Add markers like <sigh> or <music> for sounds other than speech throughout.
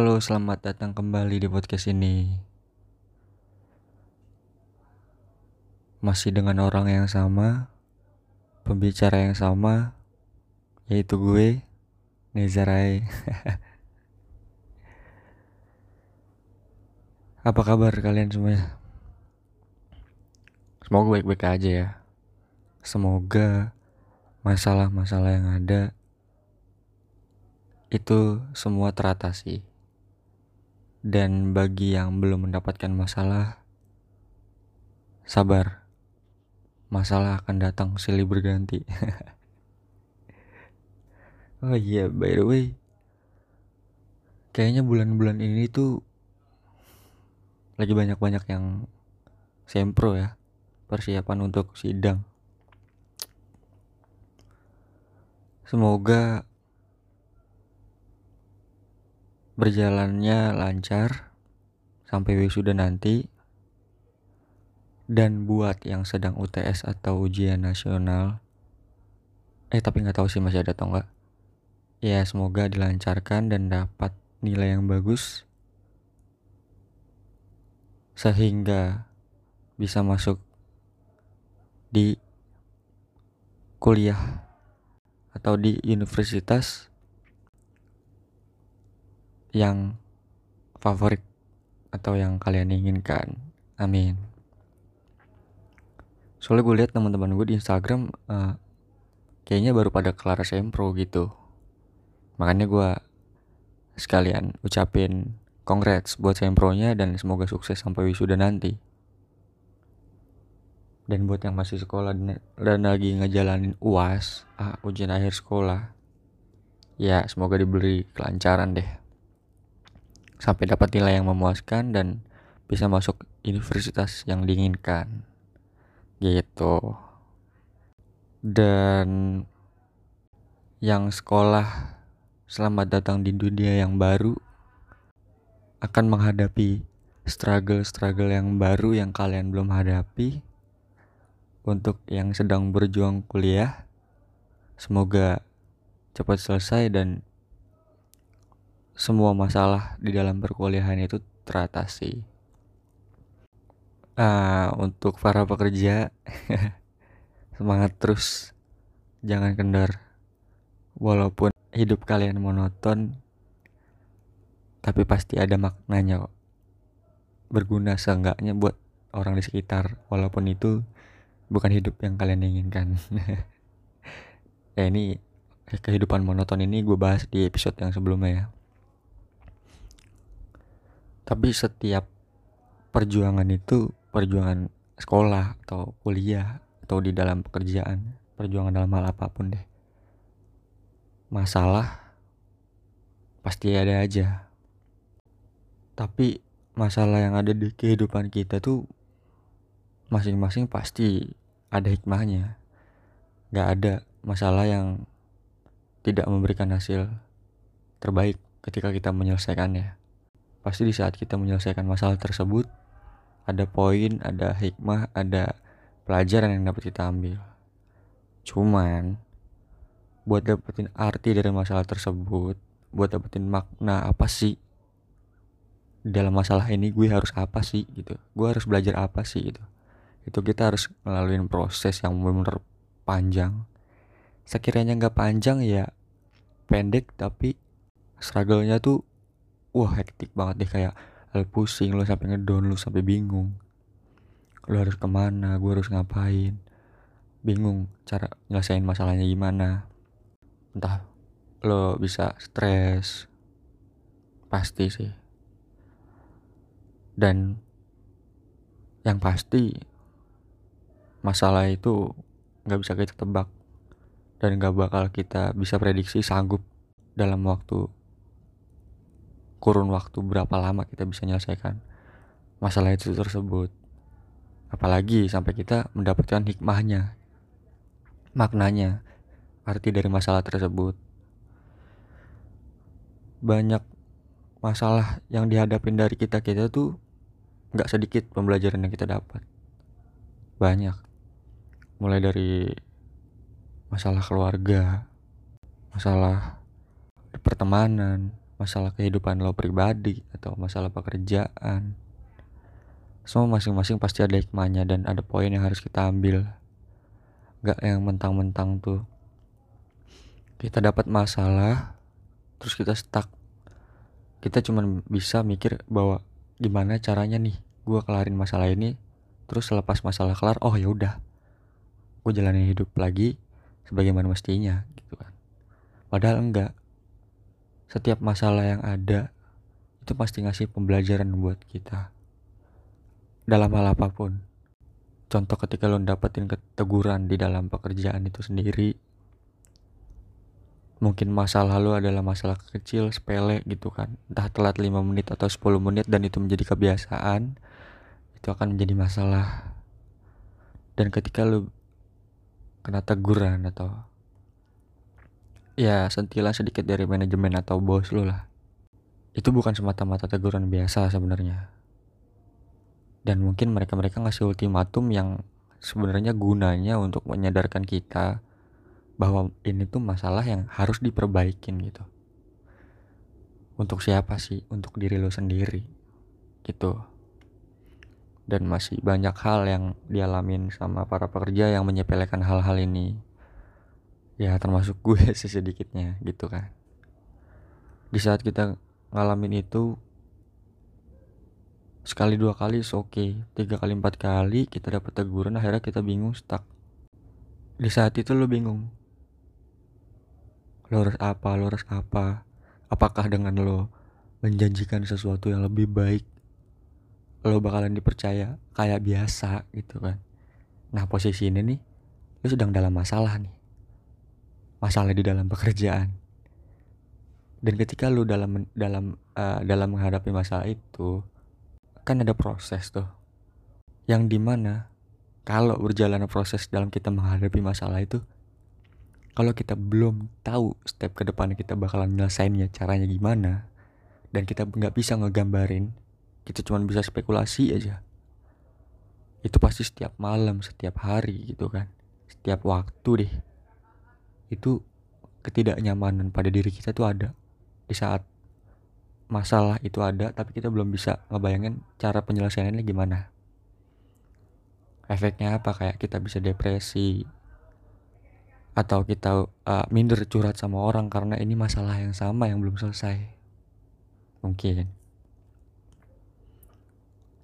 Halo, selamat datang kembali di podcast ini. Masih dengan orang yang sama, pembicara yang sama, yaitu gue, Nezarai. <laughs> Apa kabar kalian semuanya? Semoga baik-baik aja ya. Semoga masalah-masalah yang ada itu semua teratasi. Dan bagi yang belum mendapatkan masalah, sabar. Masalah akan datang silih berganti. <laughs> oh iya, by the way, kayaknya bulan-bulan ini tuh lagi banyak-banyak yang sempro ya, persiapan untuk sidang. Semoga berjalannya lancar sampai wisuda nanti. Dan buat yang sedang UTS atau ujian nasional eh tapi nggak tahu sih masih ada atau enggak ya semoga dilancarkan dan dapat nilai yang bagus. Sehingga bisa masuk di kuliah atau di universitas yang favorit atau yang kalian inginkan. Amin. Soalnya gue lihat teman-teman gue di Instagram uh, kayaknya baru pada kelar sempro gitu. Makanya gue sekalian ucapin congrats buat sempronya dan semoga sukses sampai wisuda nanti. Dan buat yang masih sekolah dan lagi ngejalanin UAS, ah, ujian akhir sekolah, ya semoga diberi kelancaran deh sampai dapat nilai yang memuaskan dan bisa masuk universitas yang diinginkan. Gitu. Dan yang sekolah selamat datang di dunia yang baru akan menghadapi struggle-struggle yang baru yang kalian belum hadapi. Untuk yang sedang berjuang kuliah semoga cepat selesai dan semua masalah di dalam perkuliahan itu teratasi. Uh, untuk para pekerja, <laughs> semangat terus, jangan kendor. Walaupun hidup kalian monoton, tapi pasti ada maknanya kok. Berguna seenggaknya buat orang di sekitar, walaupun itu bukan hidup yang kalian inginkan. ya <laughs> ini kehidupan monoton ini gue bahas di episode yang sebelumnya ya tapi setiap perjuangan itu perjuangan sekolah atau kuliah atau di dalam pekerjaan perjuangan dalam hal apa pun deh. Masalah pasti ada aja. Tapi masalah yang ada di kehidupan kita tuh masing-masing pasti ada hikmahnya. Gak ada masalah yang tidak memberikan hasil terbaik ketika kita menyelesaikannya pasti di saat kita menyelesaikan masalah tersebut ada poin, ada hikmah, ada pelajaran yang dapat kita ambil. Cuman buat dapetin arti dari masalah tersebut, buat dapetin makna apa sih dalam masalah ini gue harus apa sih gitu. Gue harus belajar apa sih gitu. Itu kita harus melalui proses yang benar-benar panjang. Sekiranya nggak panjang ya pendek tapi struggle-nya tuh wah hektik banget deh kayak lu pusing lu sampai ngedon lu sampai bingung. Lu harus ke mana gue harus ngapain? Bingung cara nyelesain masalahnya gimana. Entah lo bisa stres pasti sih. Dan yang pasti masalah itu nggak bisa kita tebak. Dan nggak bakal kita bisa prediksi sanggup dalam waktu kurun waktu berapa lama kita bisa menyelesaikan masalah itu tersebut. Apalagi sampai kita mendapatkan hikmahnya maknanya arti dari masalah tersebut. Banyak masalah yang dihadapin dari kita kita tuh nggak sedikit pembelajaran yang kita dapat. Banyak. Mulai dari masalah keluarga masalah pertemanan masalah kehidupan lo pribadi atau masalah pekerjaan. Semua masing-masing pasti ada hikmahnya dan ada poin yang harus kita ambil. Gak yang mentang-mentang tuh. Kita dapat masalah terus kita stuck. Kita cuman bisa mikir bahwa gimana caranya nih gue kelarin masalah ini terus selepas masalah kelar oh ya udah gue jalanin hidup lagi sebagaimana mestinya gitu kan. Padahal enggak setiap masalah yang ada itu pasti ngasih pembelajaran buat kita. Dalam hal apa pun. Contoh ketika lo dapetin keteguran di dalam pekerjaan itu sendiri mungkin masalah lo adalah masalah kecil sepele gitu kan. Entah telat 5 menit atau 10 menit dan itu menjadi kebiasaan itu akan menjadi masalah. Dan ketika lo kena teguran atau ya sentilan sedikit dari manajemen atau bos lu lah. Itu bukan semata-mata teguran biasa sebenarnya. Dan mungkin mereka-mereka ngasih ultimatum yang sebenarnya gunanya untuk menyadarkan kita bahwa ini tuh masalah yang harus diperbaikin gitu. Untuk siapa sih? Untuk diri lo sendiri gitu. Dan masih banyak hal yang dialamin sama para pekerja yang menyepelekan hal-hal ini ya termasuk <laughs> gue sesedikitnya gitu kan. Di saat kita ngalamin itu sekali dua kali oke okay. tiga kali empat kali kita dapat teguran akhirnya kita bingung stuck. Di saat itu lo bingung. Lo harus apa lo harus apa? Apakah dengan lo menjanjikan sesuatu yang lebih baik lo bakalan dipercaya kayak biasa gitu kan? Nah posisi ini nih lo sedang dalam masalah nih masalah di dalam pekerjaan. Dan ketika lu dalam dalam uh, dalam menghadapi masalah itu kan ada proses tuh. Yang di mana kalau berjalan proses dalam kita menghadapi masalah itu kalau kita belum tahu step ke depan kita bakalan nyelesainnya caranya gimana dan kita nggak bisa ngegambarin kita cuma bisa spekulasi aja. Itu pasti setiap malam setiap hari gitu kan. Setiap waktu deh itu ketidaknyamanan pada diri kita tuh ada. Di saat masalah itu ada tapi kita belum bisa ngebayangin cara penyelesaiannya gimana. Efeknya apa? Kayak kita bisa depresi atau kita uh, minder curhat sama orang karena ini masalah yang sama yang belum selesai. Mungkin.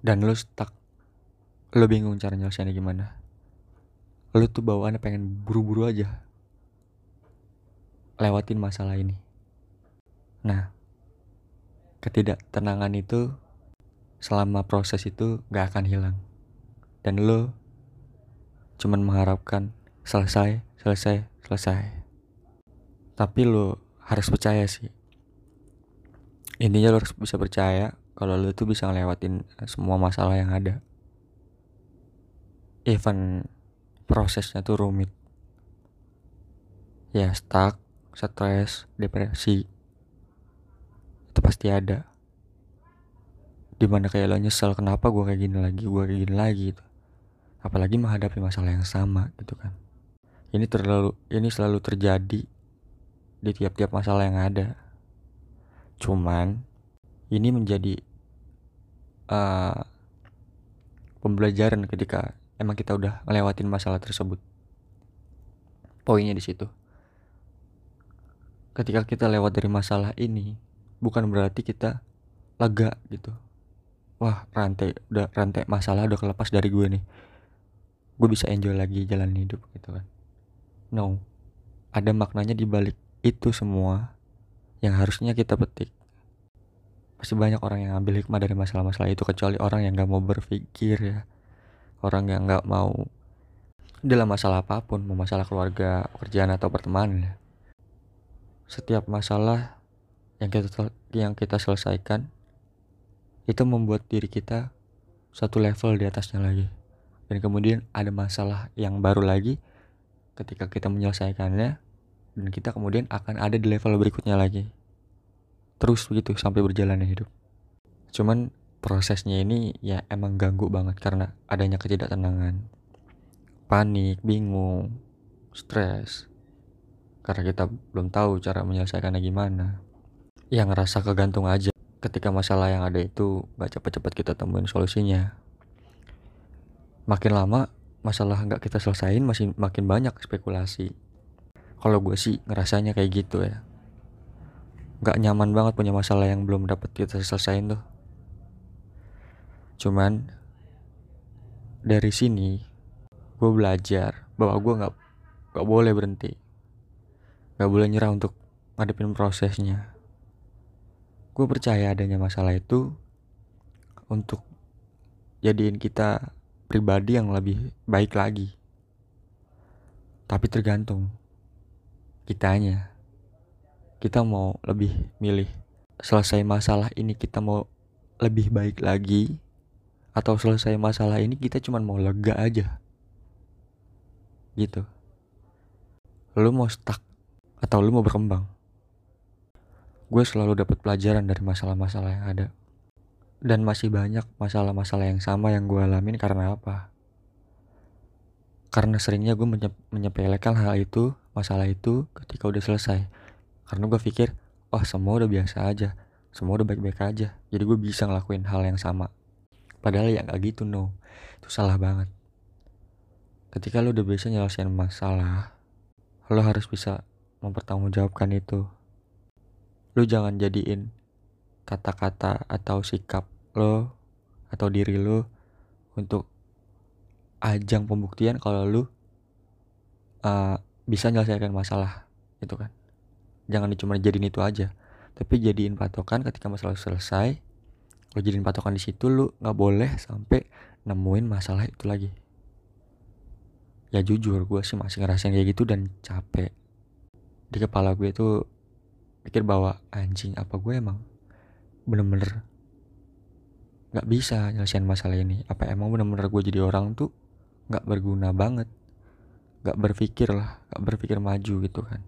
Dan lu stuck lu bingung cara nyelesainnya gimana? Lu tuh bawaannya pengen buru-buru aja lewatin masalah ini. Nah, ketidaktenangan itu selama proses itu gak akan hilang. Dan lo cuman mengharapkan selesai, selesai, selesai. Tapi lo harus percaya sih. Intinya lo harus bisa percaya kalau lo tuh bisa ngelewatin semua masalah yang ada. Even prosesnya tuh rumit. Ya stuck, stres, depresi itu pasti ada. Di mana kayak lo nyesel kenapa gue kayak gini lagi gue kayak gini lagi gitu. Apalagi menghadapi masalah yang sama gitu kan. Ini terlalu ini selalu terjadi di tiap-tiap masalah yang ada. Cuman ini menjadi uh, pembelajaran ketika emang kita udah ngelewatin masalah tersebut. Poinnya di situ ketika kita lewat dari masalah ini bukan berarti kita lega gitu. Wah rantai udah rantai masalah udah kelepas dari gue nih. Gue bisa enjoy lagi jalan hidup gitu kan. No. Ada maknanya di balik itu semua yang harusnya kita petik. Pasti banyak orang yang ambil hikmah dari masalah-masalah itu kecuali orang yang gak mau berpikir ya. Orang yang gak mau dalam masalah apa pun mau masalah keluarga pekerjaan atau pertemanan ya setiap masalah yang kita yang kita selesaikan itu membuat diri kita satu level di atasnya lagi. Dan kemudian ada masalah yang baru lagi ketika kita menyelesaikannya dan kita kemudian akan ada di level berikutnya lagi. Terus begitu sampai berjalannya hidup. Cuman prosesnya ini ya emang ganggu banget karena adanya ketidaktenangan panik bingung stres karena kita belum tahu cara menyelesaikannya gimana. Yang ngerasa kegantung aja. Ketika masalah yang ada itu gak cepet-cepet kita temuin solusinya. Makin lama masalah nggak kita selesain masih makin banyak spekulasi. Kalau gue sih ngerasanya kayak gitu ya. Nggak nyaman banget punya masalah yang belum dapat kita selesain tuh. Cuman dari sini gue belajar bahwa gue nggak nggak boleh berhenti nggak boleh nyerah untuk ngadepin prosesnya gue percaya adanya masalah itu untuk jadiin kita pribadi yang lebih baik lagi. Tapi tergantung kitanya. Kita mau lebih milih selesai masalah ini kita mau lebih baik lagi atau selesai masalah ini kita cuma mau lega aja. Gitu. Lu mau stuck atau lu mau berkembang. Gue selalu dapat pelajaran dari masalah-masalah yang ada. Dan masih banyak masalah-masalah yang sama yang gue alamin karena apa? Karena seringnya gue menye menyepelekan hal itu, masalah itu ketika udah selesai. Karena gue pikir, oh semua udah biasa aja, semua udah baik-baik aja. Jadi gue bisa ngelakuin hal yang sama. Padahal ya gak gitu no, itu salah banget. Ketika lo udah bisa nyelesain masalah, lo harus bisa mempertanggungjawabkan itu. Lo jangan jadiin kata-kata atau sikap lo atau diri lo untuk ajang pembuktian kalau lo uh, bisa menyelesaikan masalah itu kan. Jangan cuma jadiin itu aja tapi jadiin patokan ketika masalah selesai lo jadiin patokan di situ lo nggak boleh sampai nemuin masalah itu lagi. Ya jujur gue sih masih ngerasain kayak gitu dan capek di kepala gue tuh pikir bahwa anjing apa gue emang bener-bener nggak bisa nyelesain masalah ini? Apa emang bener-bener gue jadi orang tuh nggak berguna banget? Nggak berpikir lah nggak berpikir maju gitu kan.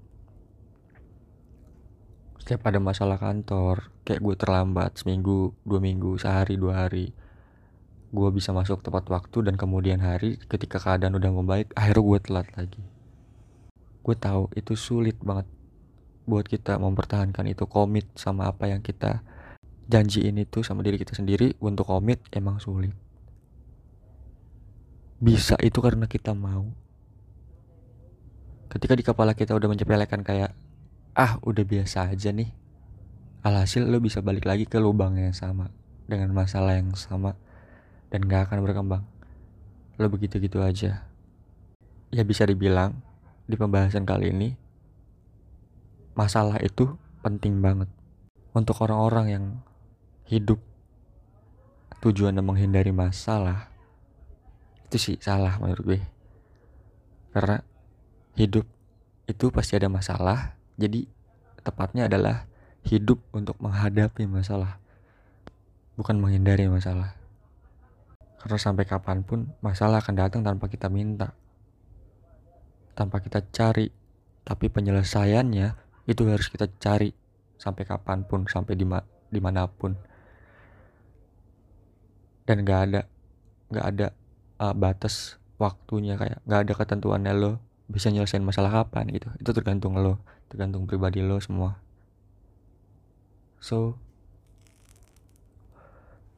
Setiap ada masalah kantor kayak gue terlambat seminggu dua minggu sehari dua hari gue bisa masuk tepat waktu dan kemudian hari ketika keadaan udah membaik akhirnya gue telat lagi gue tahu itu sulit banget buat kita mempertahankan itu. Komit sama apa yang kita janjiin itu sama diri kita sendiri untuk komit emang sulit. Bisa itu karena kita mau. Ketika di kepala kita udah menyepelekan kayak ah udah biasa aja nih. Alhasil lo bisa balik lagi ke lubang yang sama dengan masalah yang sama dan gak akan berkembang. Lo begitu-gitu aja. Ya bisa dibilang di pembahasan kali ini masalah itu penting banget untuk orang-orang yang hidup. Tujuannya menghindari masalah itu sih salah menurut gue. Karena hidup itu pasti ada masalah jadi tepatnya adalah hidup untuk menghadapi masalah bukan menghindari masalah. Karena sampai kapan pun masalah akan datang tanpa kita minta tanpa kita cari. Tapi penyelesaiannya itu harus kita cari sampai kapan pun sampai di di mana pun. Dan gak ada gak ada uh, batas waktunya kayak gak ada ketentuannya lo bisa nyelesain masalah kapan gitu. Itu tergantung lo tergantung pribadi lo semua. So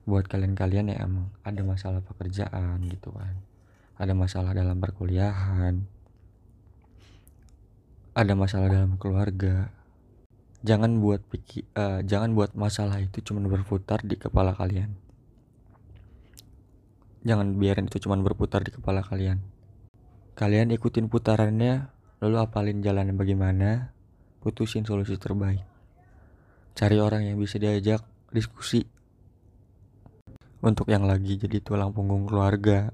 buat kalian-kalian yang emang ada masalah pekerjaan gitu kan. Ada masalah dalam perkuliahan ada masalah dalam keluarga jangan buat pikir uh, jangan buat masalah itu cuma berputar di kepala kalian Jangan biarin itu cuma berputar di kepala kalian. Kalian ikutin putarannya, lalu apalin jalannya bagaimana, putusin solusi terbaik. Cari orang yang bisa diajak diskusi. Untuk yang lagi jadi tulang punggung keluarga,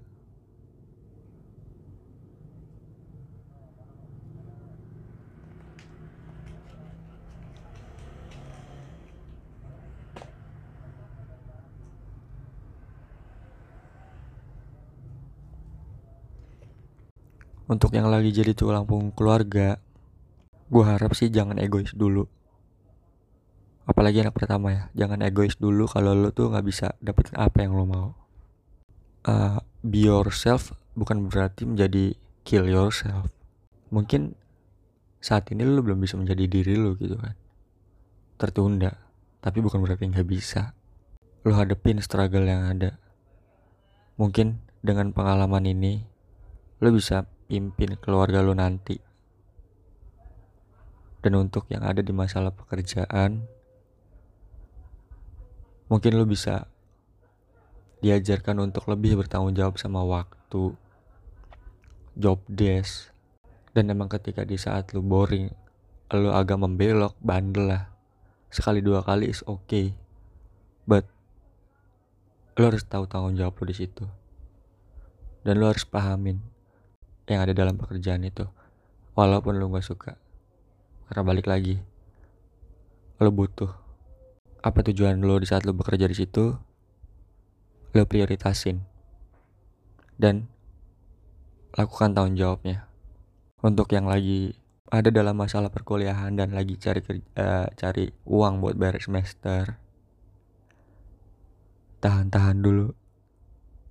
untuk yang lagi jadi tulang punggung keluarga gue harap sih jangan egois dulu apalagi anak pertama ya jangan egois dulu kalau lo tuh nggak bisa dapetin apa yang lo mau uh, be yourself bukan berarti menjadi kill yourself mungkin saat ini lo belum bisa menjadi diri lo gitu kan tertunda, tapi bukan berarti nggak bisa. Lo hadepin struggle yang ada. Mungkin dengan pengalaman ini, lo bisa pimpin keluarga lo nanti. Dan untuk yang ada di masalah pekerjaan, mungkin lo bisa diajarkan untuk lebih bertanggung jawab sama waktu, job desk, dan emang ketika di saat lo boring, lo agak membelok, bandel lah. Sekali dua kali is okay, but lo harus tahu tanggung jawab lo di situ, dan lo harus pahamin yang ada dalam pekerjaan itu, walaupun lo gak suka, karena balik lagi, lo butuh. Apa tujuan lo di saat lo bekerja di situ lo prioritasin. Dan lakukan tanggung jawabnya. Untuk yang lagi ada dalam masalah perkuliahan dan lagi cari uh, cari uang buat bayar semester tahan-tahan dulu.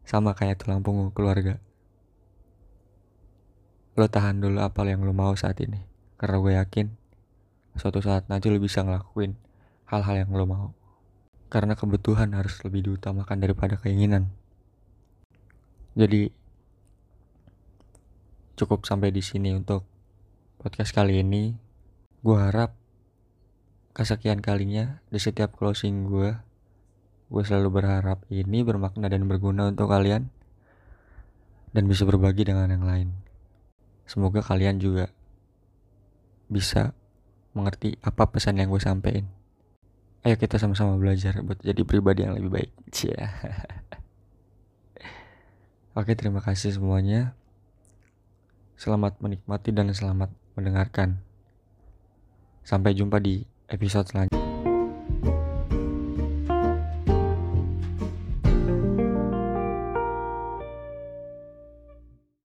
Sama kayak tulang punggung keluarga lo tahan dulu apa yang lo mau saat ini karena gue yakin suatu saat nanti lo bisa ngelakuin hal-hal yang lo mau. Karena kebutuhan harus lebih diutamakan daripada keinginan. Jadi cukup sampai di sini untuk podcast kali ini. Gue harap kesekian kalinya di setiap closing gue, gue selalu berharap ini bermakna dan berguna untuk kalian dan bisa berbagi dengan yang lain. Semoga kalian juga bisa mengerti apa pesan yang gue sampaikan. Ayo kita sama-sama belajar buat jadi pribadi yang lebih baik. <laughs> Cia. Oke, terima kasih semuanya. Selamat menikmati dan selamat mendengarkan. Sampai jumpa di episode selanjutnya.